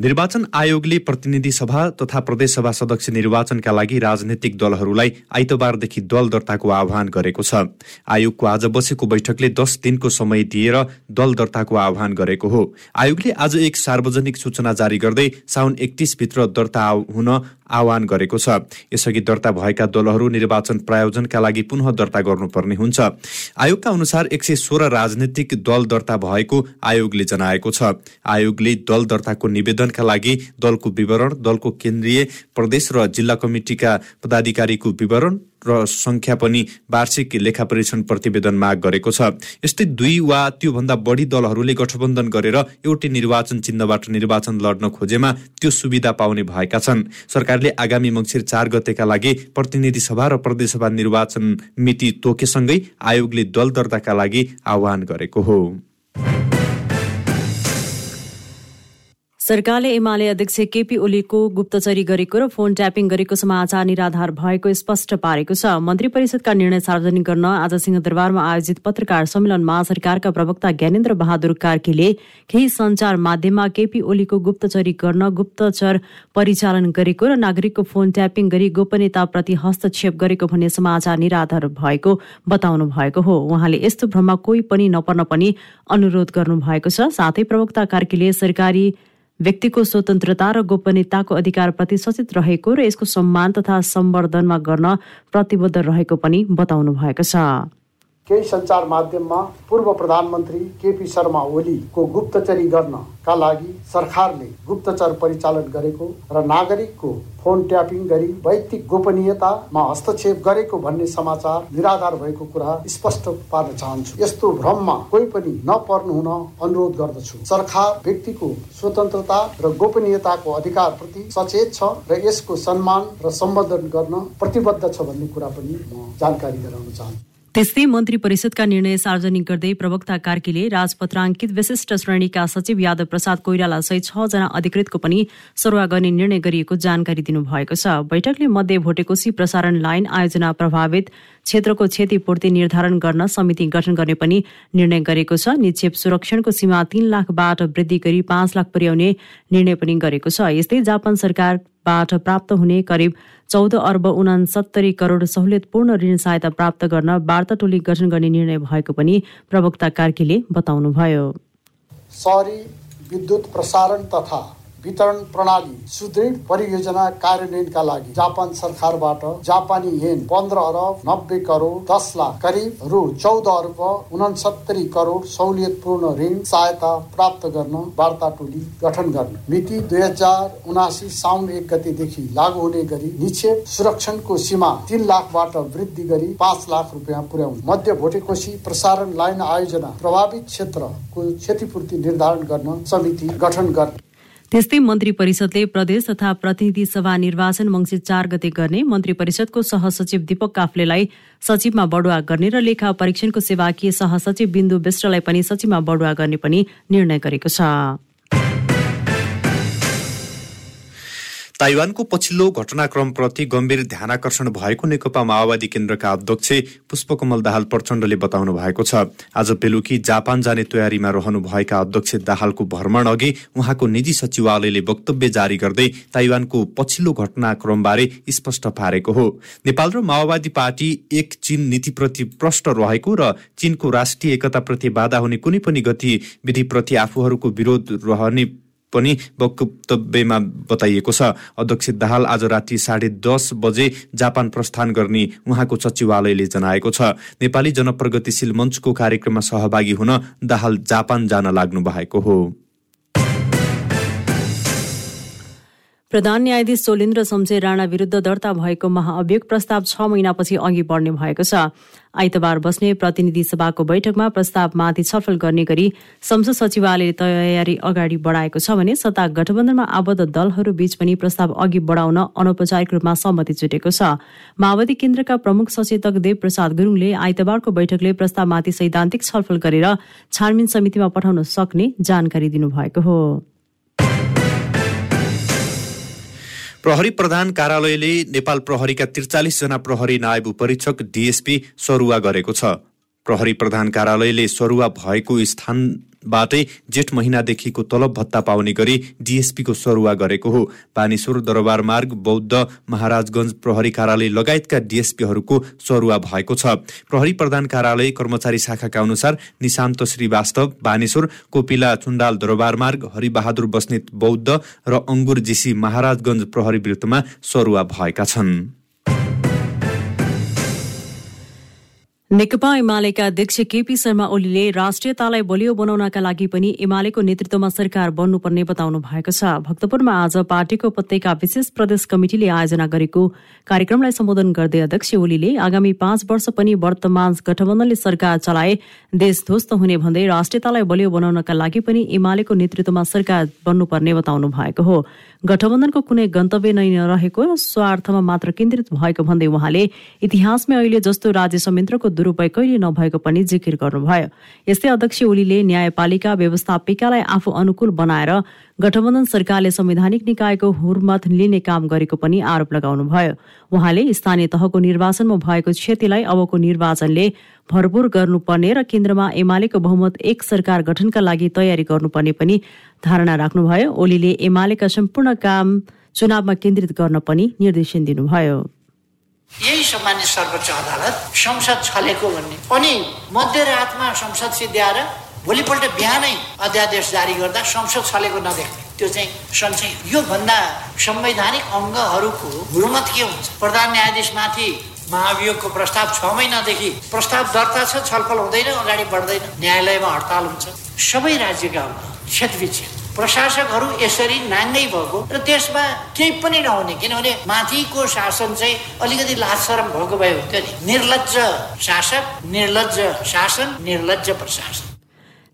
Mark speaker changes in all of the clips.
Speaker 1: निर्वाचन आयोगले प्रतिनिधि सभा तथा प्रदेशसभा सदस्य निर्वाचनका लागि राजनैतिक दलहरूलाई आइतबारदेखि दल दर्ताको आह्वान गरेको छ। आयोगको आज बसेको बैठकले दस दिनको समय दिएर दल दर्ताको आह्वान गरेको हो। आयोगले आज एक सार्वजनिक सूचना जारी गर्दै साउन एकतिसभित्र दर्ता हुन आह्वान गरेको छ। यसअघि दर्ता भएका दलहरू निर्वाचन प्रायोजनका लागि पुनः दर्ता गर्नुपर्ने हुन्छ। आयोगका अनुसार एक सय सोह्र राजनैतिक दल दर्ता भएको आयोगले जनाएको छ। आयोगले दल दर्ताको निवेदनका लागि दलको विवरण दलको केन्द्रीय प्रदेश र जिल्ला कमिटिका पदाधिकारीको विवरण र संख्या पनि वार्षिक लेखा परीक्षण प्रतिवेदन माग गरेको छ। यस्तै दुई वा त्योभन्दा बढी दलहरूले गठबन्धन गरेर एउटै निर्वाचन चिन्हबाट निर्वाचन लड्न खोजेमा त्यो सुविधा पाउने भएका छन्। सरकारले आगामी मङ्सिर चार गतेका लागि प्रतिनिधि सभा र प्रदेशसभा निर्वाचन मिति तोकेसँगै आयोगले दल दर्ताका लागि आह्वान गरेको हो।
Speaker 2: सरकारले एमाले अध्यक्ष केपी ओलीको गुप्तचरी गरेको र फोन ट्यापिङ गरेको समाचार निराधार भएको स्पष्ट पारेको छ। मन्त्री परिषदका निर्णय सार्वजनिक गर्न आज सिंहदरबारमा आयोजित पत्रकार सम्मेलनमा सरकारका प्रवक्ता ज्ञानेन्द्र बहादुर कार्कीले केही संचार माध्यममा केपी ओलीको गुप्तचरी गर्न गुप्तचर परिचालन गरेको र नागरिकको फोन ट्यापिङ गरी गोपनीयताप्रति हस्तक्षेप गरेको भन्ने समाचार निराधार भएको बताउनु भएको हो। उहाँले यस्तो भ्रममा कोही पनि नपर्न पनि अनुरोध गर्नु भएको छ। साथै प्रवक्ता कार्कीले सरकारी व्यक्तिको स्वतन्त्रता र गोपनीयताको अधिकारप्रति सचेत रहेको र यसको सम्मान तथा सम्वर्धनमा गर्न प्रतिबद्ध रहेको पनि बताउनु भएको छ।
Speaker 3: केही सञ्चार माध्यममा पूर्व प्रधानमन्त्री केपी शर्मा ओलीको गुप्तचरी गर्नका लागि सरकारले गुप्तचर परिचालन गरेको र नागरिकको फोन ट्यापिङ गरी वैयक्तिक गोपनीयतामा हस्तक्षेप गरेको भन्ने समाचार निराधार भएको कुरा स्पष्ट पार्न चाहन्छु। यस्तो भ्रममा कोही पनि नपर्नु हुन अनुरोध गर्दछु। सरकार व्यक्तिको स्वतन्त्रता र गोपनीयताको अधिकारप्रति सचेत छ र यसको सम्मान र सम्बोधन गर्न प्रतिबद्ध छ भन्ने कुरा पनि म जानकारी गराउन चाहन्छु।
Speaker 2: त्यस्तै मन्त्री परिषदका निर्णय सार्वजनिक गर्दै प्रवक्ता कार्कीले राजपत्राङ्कित विशिष्ट श्रेणीका सचिव यादव प्रसाद कोइराला सहित छजना अधिकृतको पनि सरुवा गर्ने निर्णय गरिएको जानकारी दिनुभएको छ। बैठकले मध्य भोटेकोसी प्रसारण लाइन आयोजना प्रभावित क्षेत्रको क्षतिपूर्ति निर्धारण गर्न समिति गठन गर्ने पनि निर्णय गरेको छ। निक्षेप सुरक्षणको सीमा तीन लाखबाट वृद्धि गरी पाँच लाख पुर्याउने निर्णय पनि गरेको छ। यस्तै जापान सरकारबाट प्राप्त हुने करिब चौध अर्ब उनासत्तरी करोड सहुलियतपूर्ण ऋण सहायता प्राप्त गर्न वार्ता टोली गठन गर्ने निर्णय भएको पनि प्रवक्ता कार्कीले बताउनुभयो।
Speaker 3: विद्युत प्रसारण तथा वितरण प्रणाली सुदृढ परियोजना कार्यान्वयनका लागि जापान सरकारबाट जापानी येन पन्ध्र अरब नब्बे करोड दस लाख करिब रु चौध अर्ब उनसत्तरी करोड सहुलियतपूर्ण ऋण सहायता प्राप्त गर्न वार्ता टोली गठन गर्न। मिति दुई हजार उनासी साउन एक गतेदेखि लागू हुने गरी निक्षेप सुरक्षणको सीमा तीन लाखबाट वृद्धि गरी पाँच लाख रुपियाँ पुर्याउनु। मध्य भोटेकोसी प्रसारण लाइन आयोजना प्रभावित क्षेत्रको क्षतिपूर्ति निर्धारण गर्न समिति गठन गर्न।
Speaker 2: त्यस्तै मन्त्री परिषदले प्रदेश तथा प्रतिनिधि सभा निर्वाचन मङ्सिर चार गते गर्ने मन्त्री परिषदको सहसचिव दीपक काफ्लेलाई सचिवमा बढुवा गर्ने र लेखा परीक्षणको सेवाकीय सहसचिव बिन्दु विष्टलाई पनि सचिवमा बढुवा गर्ने पनि निर्णय गरेको छ।
Speaker 1: ताइवानको पछिल्लो घटनाक्रमप्रति गम्भीर ध्यानकर्षण भएको नेकपा माओवादी केन्द्रका अध्यक्ष पुष्पकमल दाहाल प्रचण्डले बताउनु भएको छ। आज बेलुकी जापान जाने तयारीमा रहनुभएका अध्यक्ष दाहालको भ्रमण अघि उहाँको निजी सचिवालयले वक्तव्य जारी गर्दै ताइवानको पछिल्लो घटनाक्रमबारे स्पष्ट पारेको हो। नेपाल र माओवादी पार्टी एक चीन नीतिप्रति प्रष्ट रहेको र चीनको राष्ट्रिय एकताप्रति बाधा हुने कुनै पनि गतिविधिप्रति आफूहरूको विरोध रहने पनि वक्तव्यमा बताइएको छ। अध्यक्ष दाहाल आज राति साढे दस बजे जापान प्रस्थान गर्ने उहाँको सचिवालयले जनाएको छ। नेपाली जनप्रगतिशील मञ्चको कार्यक्रममा सहभागी हुन दाहाल जापान जान लाग्नु भएको हो।
Speaker 2: प्रधान न्यायाधीश सोलेन्द्र शमशेर राणा विरुद्ध दर्ता भएको महाअभियोग प्रस्ताव छ महिनापछि अघि बढ्ने भएको छ। आइतबार बस्ने प्रतिनिधि सभाको बैठकमा प्रस्तावमाथि छलफल गर्ने गरी संसद सचिवालयले तयारी अगाडि बढाएको छ भने सत्ता गठबन्धनमा आबद्ध दलहरू बीच पनि प्रस्ताव अघि बढाउन अनौपचारिक रूपमा सहमति जुटेको छ। माओवादी केन्द्रका प्रमुख सचेतक देव प्रसाद गुरुङले आइतबारको बैठकले प्रस्तावमाथि सैद्धान्तिक छलफल गरेर छानबिन समितिमा पठाउन सक्ने जानकारी दिनुभएको हो।
Speaker 1: प्रहरी प्रधान कार्यालयले नेपाल प्रहरीका त्रिचालिसजना प्रहरी नायब परीक्षक डिएसपी सरुवा गरेको छ। प्रहरी प्रधान कार्यालयले सरुवा भएको स्थान बाटै जेठ महिनादेखिको तलब भत्ता पाउने गरी डिएसपीको सरुवा गरेको हो। पानीश्वर दरबार मार्ग बौद्ध महाराजगंज प्रहरी कार्यालय लगायतका डिएसपीहरूको सरुवा भएको छ। प्रहरी प्रधान कार्यालय कर्मचारी शाखाका अनुसार निशान्त श्रीवास्तव बानेश्वर कोपिला चुण्डाल दरबार मार्ग हरिबहादुर बस्नेत बौद्ध र अङ्गुर जीसी महाराजगंज प्रहरी वृत्तमा सरुवा भएका छन्।
Speaker 2: नेकपा एमालेका अध्यक्ष केपी शर्मा ओलीले राष्ट्रियतालाई बलियो बनाउनका लागि पनि एमालेको नेतृत्वमा सरकार बन्नुपर्ने बताउनु भएको छ। भक्तपुरमा आज पार्टीको उपत्यका विशेष प्रदेश कमिटिले आयोजना गरेको कार्यक्रमलाई सम्बोधन गर्दै अध्यक्ष ओलीले आगामी पाँच वर्ष पनि वर्तमान गठबन्धनले सरकार चलाए देश ध्वस्त हुने भन्दै राष्ट्रियतालाई बलियो बनाउनका लागि पनि एमालेको नेतृत्वमा सरकार बन्नुपर्ने बताउनु भएको हो। गठबन्धनको कुनै गन्तव्य नै नरहेको स्वार्थमा मात्र केन्द्रित भएको भन्दै उहाँले इतिहासमै अहिले जस्तो राज्य संयन्त्रको दुरूपयोग कहिले नभएको पनि जिकिर गर्नुभयो। यस्तै अध्यक्ष ओलीले न्यायपालिका व्यवस्थापिकालाई आफू अनुकूल बनाएर गठबन्धन सरकारले संवैधानिक निकायको हुर्मत लिने काम गरेको पनि आरोप लगाउनुभयो। उहाँले स्थानीय तहको निर्वाचनमा भएको क्षतिलाई अबको निर्वाचनले भरपूर गर्नुपर्ने र केन्द्रमा एमालेको बहुमत एक सरकार गठनका लागि तयारी गर्नुपर्ने पनि धारणा राख्नुभयो। ओलीले एमालेका सम्पूर्ण काम चुनावमा केन्द्रित गर्न पनि निर्देशन दिनुभयो।
Speaker 4: यही सामान्य सर्वोच्च अदालत संसद छलेको भन्ने अनि मध्यरातमा संसद सिद्ध्याएर भोलिपल्ट बिहानै अध्यादेश जारी गर्दा संसद छलेको नदेख्ने त्यो चाहिँ सन्चै योभन्दा संवैधानिक अङ्गहरूको हुर्मत के हुन्छ? प्रधान न्यायाधीशमाथि महाभियोगको प्रस्ताव छ महिनादेखि प्रस्ताव दर्ता छलफल हुँदैन अगाडि बढ्दैन न्यायालयमा हडताल हुन्छ। सबै राज्यका क्षेत्रविक्षेत्र प्रशासकहरू यसरी नाङ्गै भएको र त्यसमा केही पनि नहुने किनभने माथिको शासन चाहिँ अलिकति लाजसरम भएको भए हुन्थ्यो नि। निर्लज शासक निर्लज शासन निर्लज प्रशासन।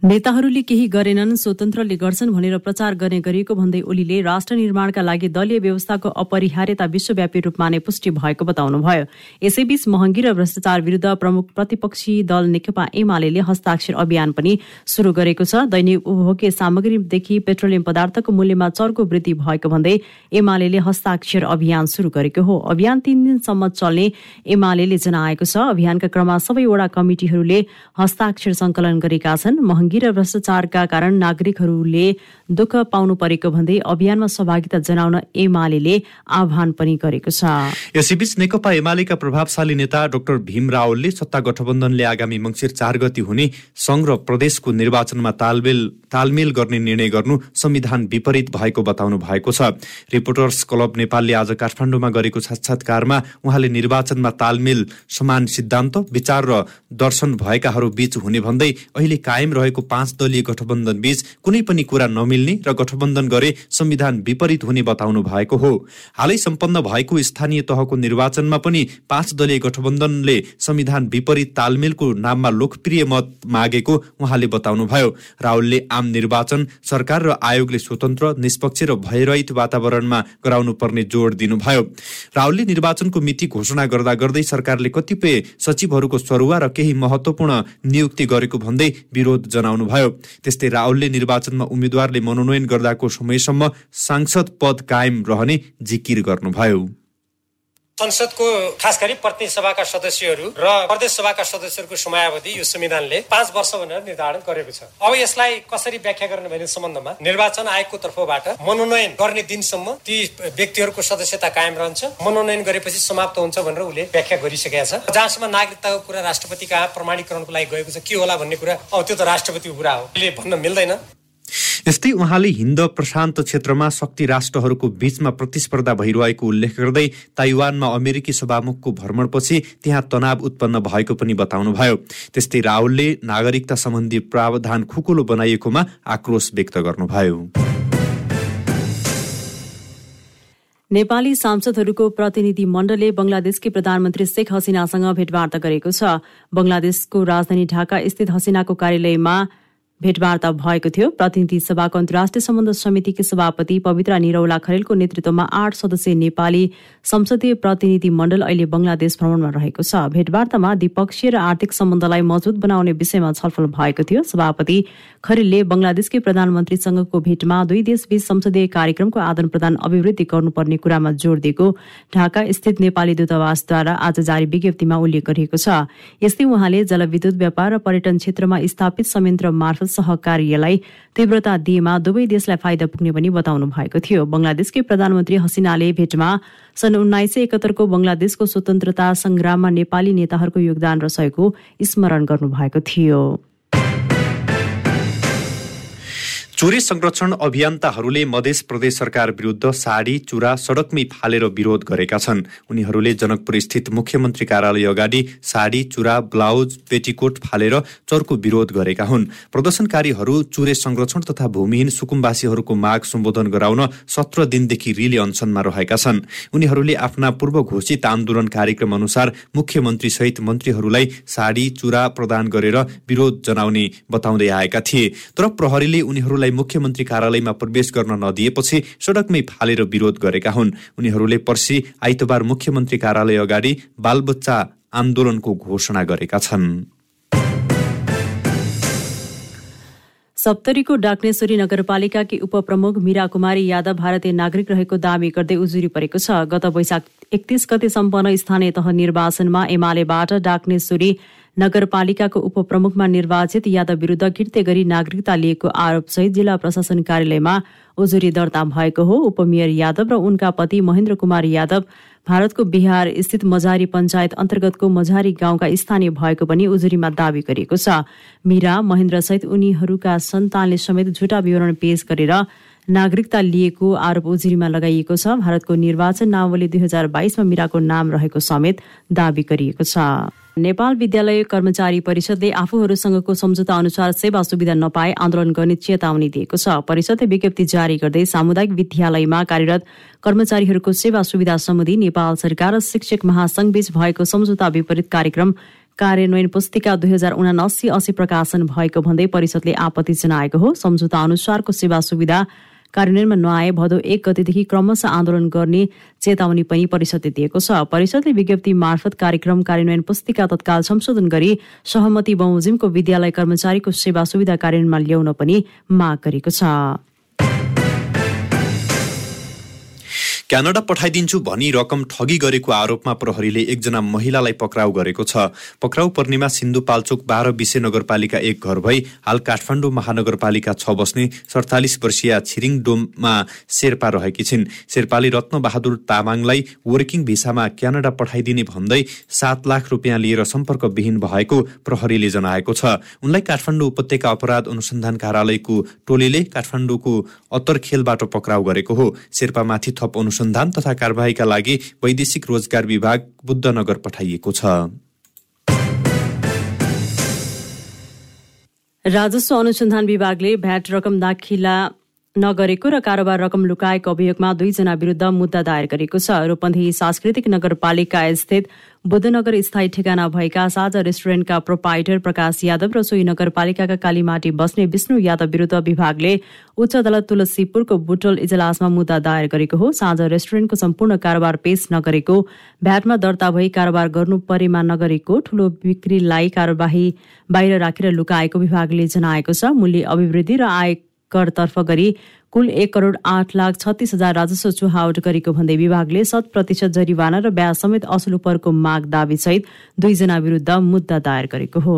Speaker 2: नेताहरूले केही गरेनन् स्वतन्त्रले गर्छन् भनेर प्रचार गर्ने गरिएको भन्दै ओलीले राष्ट्र निर्माणका लागि दलीय व्यवस्थाको अपरिहार्यता विश्वव्यापी रूपमा नै पुष्टि भएको बताउनुभयो। यसैबीच महँगी र भ्रष्टाचार विरूद्ध प्रमुख प्रतिपक्षी दल नेकपा एमाले हस्ताक्षर अभियान पनि शुरू गरेको छ। दैनिक उपभोग्य सामग्रीदेखि पेट्रोलियम पदार्थको मूल्यमा चर्को वृद्धि भएको भन्दै एमाले हस्ताक्षर अभियान शुरू गरेको हो। अभियान तीन दिनसम्म चल्ने एमाले जनाएको छ। अभियानका क्रममा सबैवटा कमिटिहरूले हस्ताक्षर संकलन गरेका छन्। महँगी र भ्रष्टाचारका कारण नागरिकहरूले दुःख पाउनु परेको भन्दै अभियानमा सहभागिता जनाउन एमाले आह्वान पनि गरेको छ।
Speaker 1: यसैबीच नेकपा एमालेका प्रभावशाली नेता डाक्टर भीम रावलले सत्ता गठबन्धनले आगामी मङ्सिर चार गति हुने संघ र प्रदेशको निर्वाचनमा तालमेल तालमेल गर्ने निर्णय गर्नु संविधान विपरीत भएको बताउनु भएको छ। रिपोर्टर्स क्लब नेपालले आज काठमाडौँमा गरेको साक्षात्कारमा उहाँले निर्वाचनमा तालमेल समान सिद्धान्त विचार र दर्शन भएकाहरू बीच हुने भन्दै अहिले कायम रहेको पाँच दलीय गठबन्धन बीच कुनै पनि कुरा नमिल्ने र गठबन्धन गरे संविधान विपरीत हुने बताउनु भएको हो। हालै सम्पन्न भएको स्थानीय तहको निर्वाचनमा पनि पाँच दलीय गठबन्धनले संविधान विपरीत तालमेलको नाममा लोकप्रिय मत मागेको उहाँले बताउनुभयो। राहुलले आम निर्वाचन सरकार र आयोगले स्वतन्त्र निष्पक्ष र भयरहित वातावरणमा गराउनु पर्ने जोड दिनुभयो। राहुलले निर्वाचनको मिति घोषणा गर्दा गर्दै सरकारले कतिपय सचिवहरूको सरुवा र केही महत्वपूर्ण नियुक्ति गरेको भन्दै विरोध जनाउनु बताउनुभयो त्यस्तै राहुलले निर्वाचनमा उम्मेद्वारले मनोनयन गर्दाको समयसम्म सांसद पद कायम रहने जिकिर गर्नुभयो।
Speaker 5: संसदको खास गरी प्रतिनिधि सभाका सदस्यहरू र प्रदेश सभाका सदस्यहरूको समयावधि यो संविधानले पाँच वर्ष भनेर निर्धारण गरेको छ। अब यसलाई कसरी व्याख्या गर्ने भन्ने सम्बन्धमा निर्वाचन आयोगको तर्फबाट मनोनयन गर्ने दिनसम्म ती व्यक्तिहरूको सदस्यता कायम रहन्छ मनोनयन गरेपछि समाप्त हुन्छ भनेर उसले व्याख्या गरिसकेका छ। जहाँसम्म नागरिकताको कुरा राष्ट्रपति कहाँ प्रमाणीकरणको लागि गएको छ के होला भन्ने कुरा अब त्यो त राष्ट्रपतिको कुरा हो। भन्न मिल्दैन।
Speaker 1: यस्तै उहाँले हिन्द प्रशान्त क्षेत्रमा शक्ति राष्ट्रहरूको बीचमा प्रतिस्पर्धा भइरहेको उल्लेख गर्दै ताइवानमा अमेरिकी सभामुखको भ्रमणपछि त्यहाँ तनाव उत्पन्न भएको पनि बताउनुभयो। त्यस्तै राहुलले नागरिकता सम्बन्धी प्रावधान खुकुलो बनाइएकोमा आक्रोश व्यक्त गर्नुभयो।
Speaker 2: नेपाली सांसदहरूको प्रतिनिधि मण्डलले बंगलादेशकी प्रधानमन्त्री शेख हसिनासँग भेटवार्ता गरेको छ। बंगलादेशको राजधानी ढाका स्थित हसिनाको कार्यालयमा भेटवार्ता भएको थियो। प्रतिनिधि सभाको अन्तर्राष्ट्रिय सम्बन्ध समितिकी सभापति पवित्र निरौला खरेलको नेतृत्वमा आठ सदस्यीय नेपाली संसदीय प्रतिनिधि मण्डल अहिले बंगलादेश भ्रमणमा रहेको छ। भेटवार्तामा द्विपक्षीय र आर्थिक सम्बन्धलाई मजबुत बनाउने विषयमा छलफल भएको थियो। सभापति खरेलले बंगलादेशकै प्रधानमन्त्रीसँगको भेटमा दुई देशबीच संसदीय कार्यक्रमको आदान प्रदान अभिवृद्धि गर्नुपर्ने कुरामा जोड़ दिएको ढाका स्थित नेपाली दूतावासद्वारा आज जारी विज्ञप्तिमा उल्लेख गरिएको छ। यस्तै उहाँले जलविद्युत व्यापार र पर्यटन क्षेत्रमा स्थापित संयन्त्र मार्फत सहकार्यलाई तीव्रता दिएमा दुवै देशलाई फाइदा पुग्ने पनि बताउनु भएको थियो। बंगलादेशकै प्रधानमन्त्री हसिनाले भेटमा सन् उन्नाइस सय एकहत्तरको बंगलादेशको स्वतन्त्रता संग्राममा नेपाली नेताहरूको योगदान र सहयोगको स्मरण गर्नुभएको थियो।
Speaker 1: चोरी संरक्षण अभियन्ताहरूले मध्य प्रदेश सरकार विरुद्ध साडी चुरा सडकमै फालेर विरोध गरेका छन्। उनीहरूले जनकपुर स्थित मुख्यमन्त्री कार्यालय अगाडि साडी चुरा ब्लाउज पेटिकोट फालेर चर्को विरोध गरेका हुन्। प्रदर्शनकारीहरू चुरे संरक्षण तथा भूमिहीन सुकुम्बासीहरूको माग सम्बोधन गराउन सत्र दिनदेखि रिले अनसनमा रहेका छन्। उनीहरूले आफ्ना पूर्व घोषित आन्दोलन कार्यक्रम अनुसार मुख्यमन्त्री सहित मन्त्रीहरूलाई साडी चुरा प्रदान गरेर विरोध जनाउने बताउँदै आएका थिए। तर प्रहरीले उनीहरूलाई मुख्यमन्त्री कार्यालयमा प्रवेश गर्न नदिएपछि सडकमै फालेर विरोध गरेका हुन्। उनीहरूले पर्सि आइतबार मुख्यमन्त्री कार्यालय अगाडि बालबच्चा आन्दोलनको घोषणा गरेका छन्।
Speaker 2: सप्तरीको डाक्नेश्वरी नगरपालिकाकी उपप्रमुख मीरा कुमारी यादव भारतीय नागरिक रहेको दावी गर्दै उजुरी परेको छ। गत वैशाख एकतिस गते सम्पन्न स्थानीय तह निर्वाचनमा एमालेबाट डाक्नेश्वरी नगरपालिकाको उपप्रमुखमा निर्वाचित यादव विरूद्ध कृत्य गरी नागरिकता लिएको आरोपसहित जिल्ला प्रशासन कार्यालयमा उजुरी दर्ता भएको हो। उपमेयर यादव र उनका पति महेन्द्र कुमार यादव भारतको बिहार स्थित मजारी पञ्चायत अन्तर्गतको मझारी गाउँका स्थानीय भएको पनि उजुरीमा दावी गरिएको छ। मीरा महेन्द्र सहित उनीहरूका सन्तानले समेत झुटा विवरण पेश गरेर नागरिकता लिएको आरोप उजुरीमा लगाइएको छ। भारतको निर्वाचन नावली दुई हजार बाइसमा मिराको नाम रहेको समेत दावी गरिएको छ। नेपाल विद्यालय कर्मचारी परिषदले आफूहरूसँगको सम्झौता अनुसार सेवा सुविधा नपाए आन्दोलन गर्ने चेतावनी दिएको छ। परिषदले विज्ञप्ति जारी गर्दै सामुदायिक विद्यालयमा कार्यरत कर्मचारीहरूको सेवा सुविधा सम्बन्धी नेपाल सरकार र शिक्षक महासंघबीच भएको सम्झौता विपरीत कार्यक्रम कार्यान्वयन पुस्तिका दुई हजार उनासी अस्सी प्रकाशन भएको भन्दै परिषदले आपत्ति जनाएको हो। सम्झौता अनुसारको सेवा सुविधा कार्यान्वयनमा नआए भदौ एक गतेदेखि क्रमशः आन्दोलन गर्ने चेतावनी पनि परिषदले दिएको छ। परिषदले विज्ञप्ति मार्फत कार्यक्रम कार्यान्वयन पुस्तिका तत्काल संशोधन गरी सहमति बमोजिमको विद्यालय कर्मचारीको सेवा सुविधा कार्यान्वयनमा ल्याउन पनि माग गरेको छ।
Speaker 1: क्यानाडा पठाइदिन्छु भनी रकम ठगी गरेको आरोपमा प्रहरीले एकजना महिलालाई पक्राउ गरेको छ। पक्राउ पर्नेमा सिन्धुपाल्चोक बाह्र विषय नगरपालिका एक घर भई हाल काठमाडौँ महानगरपालिका छ बस्ने सडतालिस वर्षीय छिरिङ डोममा शेर्पा रहेकी छिन्। शेर्पाले रत्नबहादुर तामाङलाई वर्किङ भिसामा क्यानाडा पठाइदिने भन्दै सात लाख रुपियाँ लिएर सम्पर्कविहीन भएको प्रहरीले जनाएको छ। उनलाई काठमाडौँ उपत्यका अपराध अनुसन्धान कार्यालयको टोलीले काठमाडौँको अत्तरखेलबाट पक्राउ गरेको हो। शेर्पामाथि थप अनुसन्धान अनुसन्धान तथा कारवाहीका लागि वैदेशिक रोजगार विभाग बुद्धनगर पठाइएको छ।
Speaker 2: राजस्व अनुसन्धान विभागले भ्याट रकम दाखिला नगरेको र कारोबार रकम लुकाएको अभियोगमा दुईजना विरूद्ध मुद्दा दायर गरेको छ। रूपन्देही सांस्कृतिक नगरपालिका स्थित बुद्धनगर स्थायी ठेगाना भएका साझा रेस्टुरेन्टका प्रोपाइटर प्रकाश यादव र सोही नगरपालिकाका कालीमाटी बस्ने विष्णु यादव विरूद्ध विभागले उच्च अदालत तुलसीपुरको बुटोल इजलासमा मुद्दा दायर गरेको हो। साझा रेस्टुरेन्टको सम्पूर्ण कारोबार पेश नगरेको भ्याटमा दर्ता भई कारोबार गर्नु परेमा नगरेको ठूलो बिक्रीलाई कार्यवाही बाहिर राखेर लुकाएको विभागले जनाएको छ। मूल्य अभिवृद्धि र आय करतर्फ गरी कुल एक करोड आठ लाख छत्तीस हजार राजस्व चुहावट गरेको भन्दै विभागले शत प्रतिशत जरिवाना र ब्याज समेत असुल उपरको माग दावीसहित दुईजना विरूद्ध मुद्दा दायर गरेको हो।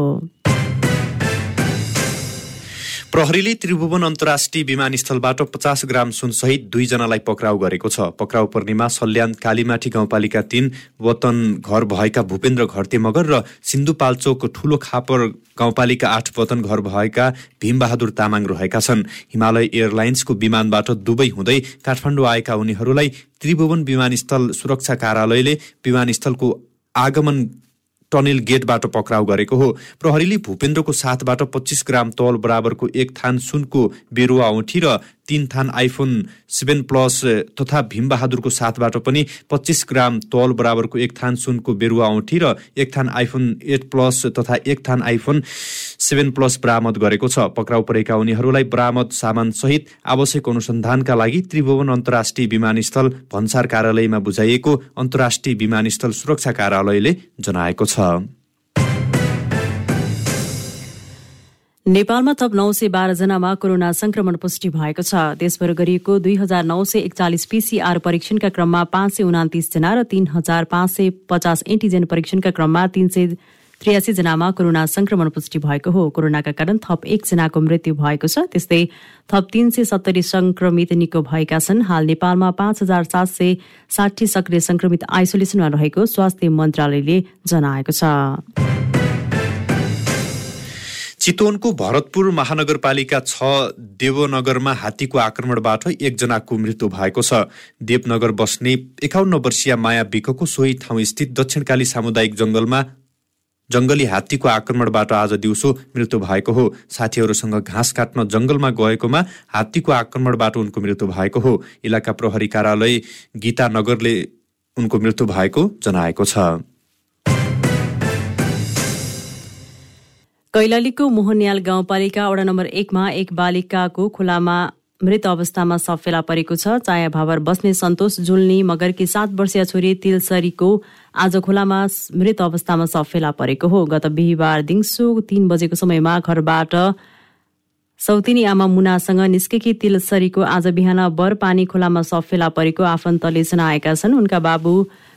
Speaker 1: प्रहरीले त्रिभुवन अन्तर्राष्ट्रिय विमानस्थलबाट पचास ग्राम सुनसहित दुईजनालाई पक्राउ गरेको छ। पक्राउ पर्नेमा सल्यान कालीमाटी गाउँपालिका तीन वतन घर भएका भूपेन्द्र घरते मगर र सिन्धुपाल्चोक ठूलो खापर गाउँपालिका आठ वतन घर भएका भीमबहादुर तामाङ रहेका छन्। हिमालय एयरलाइन्सको विमानबाट दुबई हुँदै काठमाडौँ आएका उनीहरूलाई त्रिभुवन विमानस्थल सुरक्षा कार्यालयले विमानस्थलको आगमन टनेल गेटबाट पक्राउ गरेको हो। प्रहरीले भूपेन्द्रको साथबाट पच्चिस ग्राम तौल बराबरको एक थान सुनको बेरुवा औठी र तीन थान आइफोन सेभेन प्लस तथा भीमबहादुरको साथबाट पनि पच्चिस ग्राम तौल बराबरको एक थान सुनको बेरुवा औठी र एक थान आइफोन एट प्लस तथा एक थान आइफोन सेभेन प्लस बरामद गरेको छ। पक्राउ परेका उनीहरूलाई बरामद सामान सहित आवश्यक अनुसन्धानका लागि त्रिभुवन अन्तर्राष्ट्रिय विमानस्थल भन्सार कार्यालयमा बुझाइएको अन्तर्राष्ट्रिय विमानस्थल सुरक्षा कार्यालयले जनाएको छ।
Speaker 2: नेपालमा थप नौ सय बाह्रजनामा कोरोना संक्रमण पुष्टि भएको छ। देशभर गरिएको दुई हजार नौ सय एकचालिस पीसीआर परीक्षणका क्रममा पाँच सय उनातिसजना र तीन हजार पाँच सय पचास एन्टिजेन परीक्षणका क्रममा तीन सय त्रियासी जनामा कोरोना संक्रमण पुष्टि भएको हो। कोरोनाका कारण थप एकजनाको मृत्यु भएको छ। त्यस्तै थप तीन सय सत्तरी संक्रमित निको भएका छन्। हाल नेपालमा पाँच हजार सात सय साठी सक्रिय संक्रमित आइसोलेसनमा रहेको स्वास्थ्य मन्त्रालयले जनाएको छ।
Speaker 1: चितवनको भरतपुर महानगरपालिका छ देवनगरमा हात्तीको आक्रमणबाट एकजनाको मृत्यु भएको छ। देवनगर बस्ने एकाउन्न वर्षीय माया विकको सोही ठाउँ स्थित दक्षिणकाली सामुदायिक जंगलमा जंगली हात्तीको आक्रमणबाट आज दिउँसो मृत्यु भएको हो। साथीहरूसँग घाँस काट्न जंगलमा गएकोमा हात्तीको आक्रमणबाट उनको मृत्यु भएको हो। इलाका प्रहरी कार्यालय गीतानगरले उनको मृत्यु भएको जनाएको छ।
Speaker 2: कैलालीको मोहनयाल गाउँपालिका वडा नम्बर एकमा एक बालिकाको खुलामा मृत अवस्थामा सब फेला परेको छ। चाया भावर बस्ने सन्तोष जुल्नी मगरकी सात वर्षीय छोरी तिलसरीको आज खोलामा मृत अवस्थामा सब फेला परेको हो। गत बिहिबार दिउँसो तीन बजेको समयमा घरबाट सौतिनी आमा मुनासँग निस्केकी तिलसरीको आज बिहान बर पानी खोलामा सब फेला परेको आफन्तले जनाएका छन्। उनका बाबु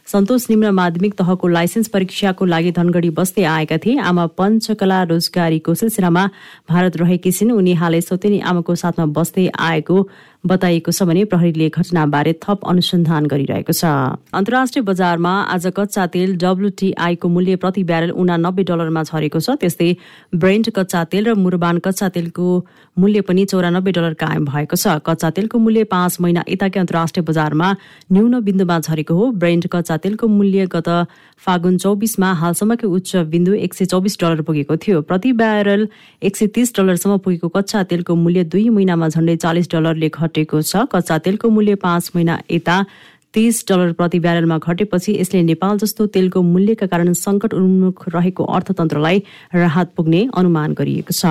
Speaker 2: सन्तोष निम्न माध्यमिक तहको लाइसेन्स परीक्षाको लागि धनगढी बस्दै आएका थिए। आमा पञ्चकला रोजगारीको सिलसिलामा भारत रहेकी छिन्। उनी हालै सौतेनी आमाको साथमा बस्दै आएको बताइएको छ भने प्रहरीले घटनाबारे थप अनुसन्धान गरिरहेको छ। अन्तर्राष्ट्रिय बजारमा आज कच्चा तेल डब्लुटीआईको मूल्य प्रति ब्यारेल उनानब्बे डलरमा झरेको छ। त्यस्तै ब्रेन्ड कच्चा तेल र मुरबान कच्चा तेलको मूल्य पनि चौरानब्बे डलर कायम भएको छ। कच्चा तेलको मूल्य पाँच महिना यताकै अन्तर्राष्ट्रिय बजारमा न्यून बिन्दुमा झरेको हो। ब्रेन्ड कच्चा तेलको मूल्य गत फागुन चौबिसमा हालसम्मकै उच्च बिन्दु एक सय चौबिस डलर पुगेको थियो। प्रति ब्यारल एक सय तीस डलरसम्म पुगेको कच्चा तेलको मूल्य दुई महिनामा झण्डै चालिस डलरले घटेको छ। कच्चा तेलको मूल्य पाँच महिना यता तीस डलर प्रति ब्यारेलमा घटेपछि यसले नेपाल जस्तो तेलको मूल्यका कारण संकट उन्मुख रहेको अर्थतन्त्रलाई राहत पुग्ने अनुमान गरिएको छ।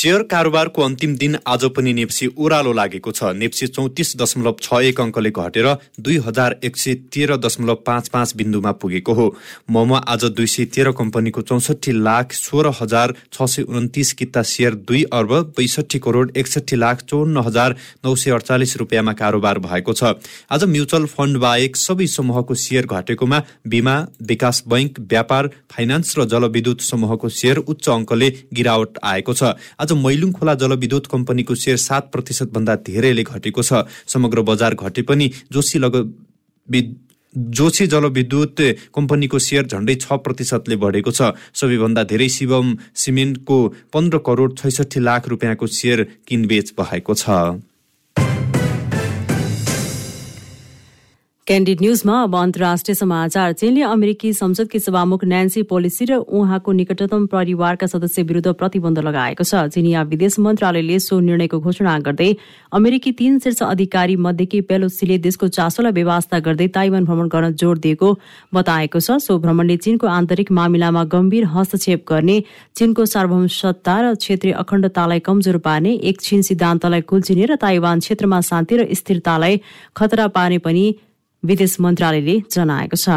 Speaker 1: सेयर कारोबारको अन्तिम दिन आज पनि नेप्सी ओह्रालो लागेको छ। नेप्सी चौतिस दशमलव छ एक अङ्कले घटेर दुई हजार एक सय तेह्र दशमलव पाँच पाँच बिन्दुमा पुगेको हो। मोमो आज दुई सय तेह्र कम्पनीको चौसठी लाख सोह्र हजार छ सय उन्तिस किता सेयर दुई अर्ब बैसठी करोड एकसठी लाख चौन्न हजार नौ सय अडचालिस रुपियाँमा कारोबार भएको छ। आज म्युचुअल फन्ड बाहेक सबै समूहको सेयर घटेकोमा बिमा विकास बैङ्क व्यापार फाइनान्स र जलविद्युत समूहको सेयर उच्च अङ्कले गिरावट आएको छ। मैलुङ खोला जलविद्युत कम्पनीको सेयर सात प्रतिशत भन्दा धेरैले घटेको छ। समग्र बजार घटे पनि जोशी लग जोशी जलविद्युत कम्पनीको सेयर झण्डै छ प्रतिशतले बढेको छ। सबैभन्दा धेरै शिवम सिमेन्टको पन्ध्र करोड छैसठी लाख रुपियाँको सेयर किनबेच भएको छ।
Speaker 2: क्यान्डिड न्यूजमा अब अन्तर्राष्ट्रिय समाचार। चीनले अमेरिकी संसदकी सभामुख न्यान्सी पोलिसी र उहाँको निकटतम परिवारका सदस्य विरूद्ध प्रतिबन्ध लगाएको छ। चिनिया विदेश मन्त्रालयले सो निर्णयको घोषणा गर्दै अमेरिकी तीन शीर्ष अधिकारी मध्येकी पेलोसीले देशको चासोलाई व्यवस्था गर्दै ताइवान भ्रमण गर्न जोड़ दिएको बताएको छ। सो भ्रमणले चीनको आन्तरिक मामिलामा गम्भीर हस्तक्षेप गर्ने चीनको सार्वभौम सत्ता र क्षेत्रीय अखण्डतालाई कमजोर पार्ने एक चीन सिद्धान्तलाई कुल्चिने र ताइवान क्षेत्रमा शान्ति र स्थिरतालाई खतरा पार्ने पनि विदेश मन्त्रालयले जनाएको छ।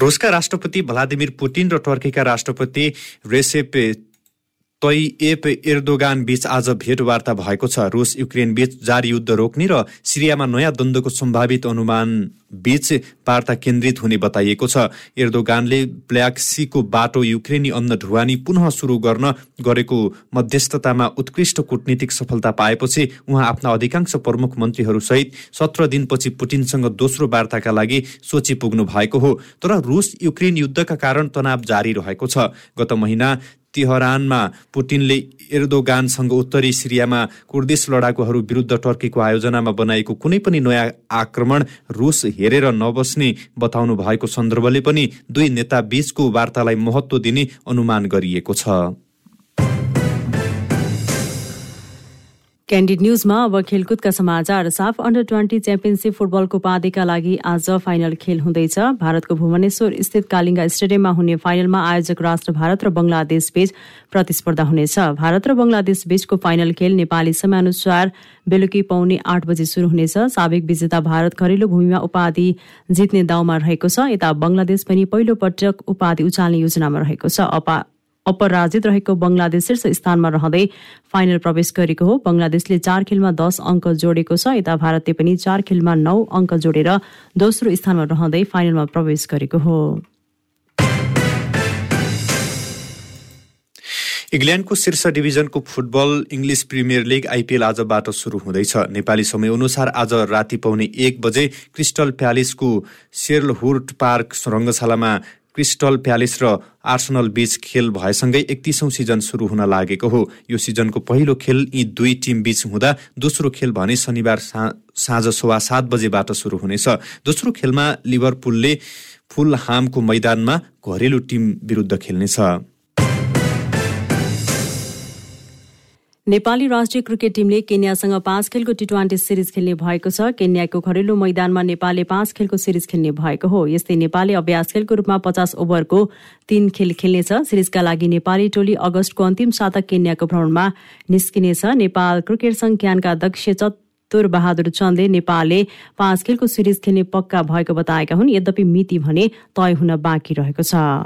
Speaker 1: रुसका राष्ट्रपति भ्लादिमिर पुटिन र टर्कीका राष्ट्रपति रेसेप तैएप एर्दोगान बीच आज भेटवार्ता भएको छ। रुस युक्रेन बीच जारी युद्ध रोक्ने र सिरियामा नयाँ द्वन्द्वको सम्भावित अनुमान बीच वार्ता केन्द्रित हुने बताइएको छ। एर्दोगानले ब्ल्याक सीको बाटो युक्रेनी अन्न ढुवानी पुनः सुरु गर्न गरेको मध्यस्थतामा उत्कृष्ट कूटनीतिक सफलता पाएपछि उहाँ आफ्ना अधिकांश प्रमुख मन्त्रीहरूसहित सत्र दिनपछि पुटिनसँग दोस्रो वार्ताका लागि सोची पुग्नु भएको हो। तर रुस युक्रेन युद्धका कारण तनाव जारी रहेको छ। गत महिना तेहरानमा पुटिनले एर्दोगानसँग उत्तरी सिरियामा कुर्दिस लडाकुहरू विरुद्ध टर्कीको आयोजनामा बनाएको कुनै पनि नयाँ आक्रमण रुस हेरेर नबस्ने बताउनु भएको सन्दर्भले पनि दुई नेता बीचको वार्तालाई महत्व दिने अनुमान गरिएको छ।
Speaker 2: क्यान्डिड न्यूजमा अब खेलकुदका समाचार साफ। अन्डर ट्वेन्टी च्याम्पियनसिप फुटबलको पाँदेका लागि आज फाइनल खेल हुँदैछ। भारतको भुवनेश्वर स्थित कालिङ्गा स्टेडियममा हुने फाइनलमा आयोजक राष्ट्र भारत र बंगलादेश बीच प्रतिस्पर्धा हुनेछ। भारत र बंगलादेश बीचको फाइनल खेल नेपाली समयअनुसार बेलुकी पाउने आठ बजे शुरू हुनेछ। साबिक विजेता भारत घरेलु भूमिमा उपाधि जित्ने दाउमा रहेको छ। यता बंगलादेश पनि पहिलो पटक उपाधि उचाल्ने योजनामा रहेको छ। अपराजित रहेको बङ्गलादेश शीर्ष स्थानमा रहँदै फाइनल प्रवेश गरेको हो। बङ्गलादेशले चार खेलमा दस अङ्क जोडेको छ। यता भारतले पनि चार खेलमा नौ अङ्क जोडेर दोस्रो स्थानमा रहँदै फाइनलमा प्रवेश गरेको हो।
Speaker 1: इङ्ल्यान्डको शीर्ष डिभिजनको football English Premier League I P L आजबाट सुरु हुँदैछ। नेपाली समय अनुसार आज राति पाउने एक बजे क्रिस्टल प्यालेसको सेरलहुर्ट पार्क रङ्गशालामा क्रिस्टल प्यालेस र आर्सनल बीच खेल भएसँगै एकतिसौँ सिजन सुरु हुन लागेको हो। यो सिजनको पहिलो खेल यी दुई टिम बीच हुँदा दोस्रो खेल भने शनिबार साँझ सोवा सात बजेबाट सुरु हुनेछ। दोस्रो खेलमा लिभरपुलले फुल हामको मैदानमा घरेलु टिम विरुद्ध खेल्नेछ।
Speaker 2: नेपाली राष्ट्रिय क्रिकेट टिमले केन्यासँग पाँच खेलको टी ट्वेन्टी सिरिज खेल्ने भएको छ। केन्याको घरेलु मैदानमा नेपालले पाँच खेलको सिरिज खेल्ने भएको हो। यस्तै नेपालले अभ्यास खेलको रूपमा पचास ओभरको तीन खेल खेल्नेछ। सिरिजका लागि नेपाली टोली अगस्तको अन्तिम साता केन्याको भ्रमणमा निस्किनेछ। नेपाल क्रिकेट संज्ञानका अध्यक्ष चतुर बहादुर चन्दले नेपालले पाँच खेलको सिरिज खेल्ने पक्का भएको बताएका हुन्। यद्यपि मिति भने तय हुन बाँकी रहेको छ।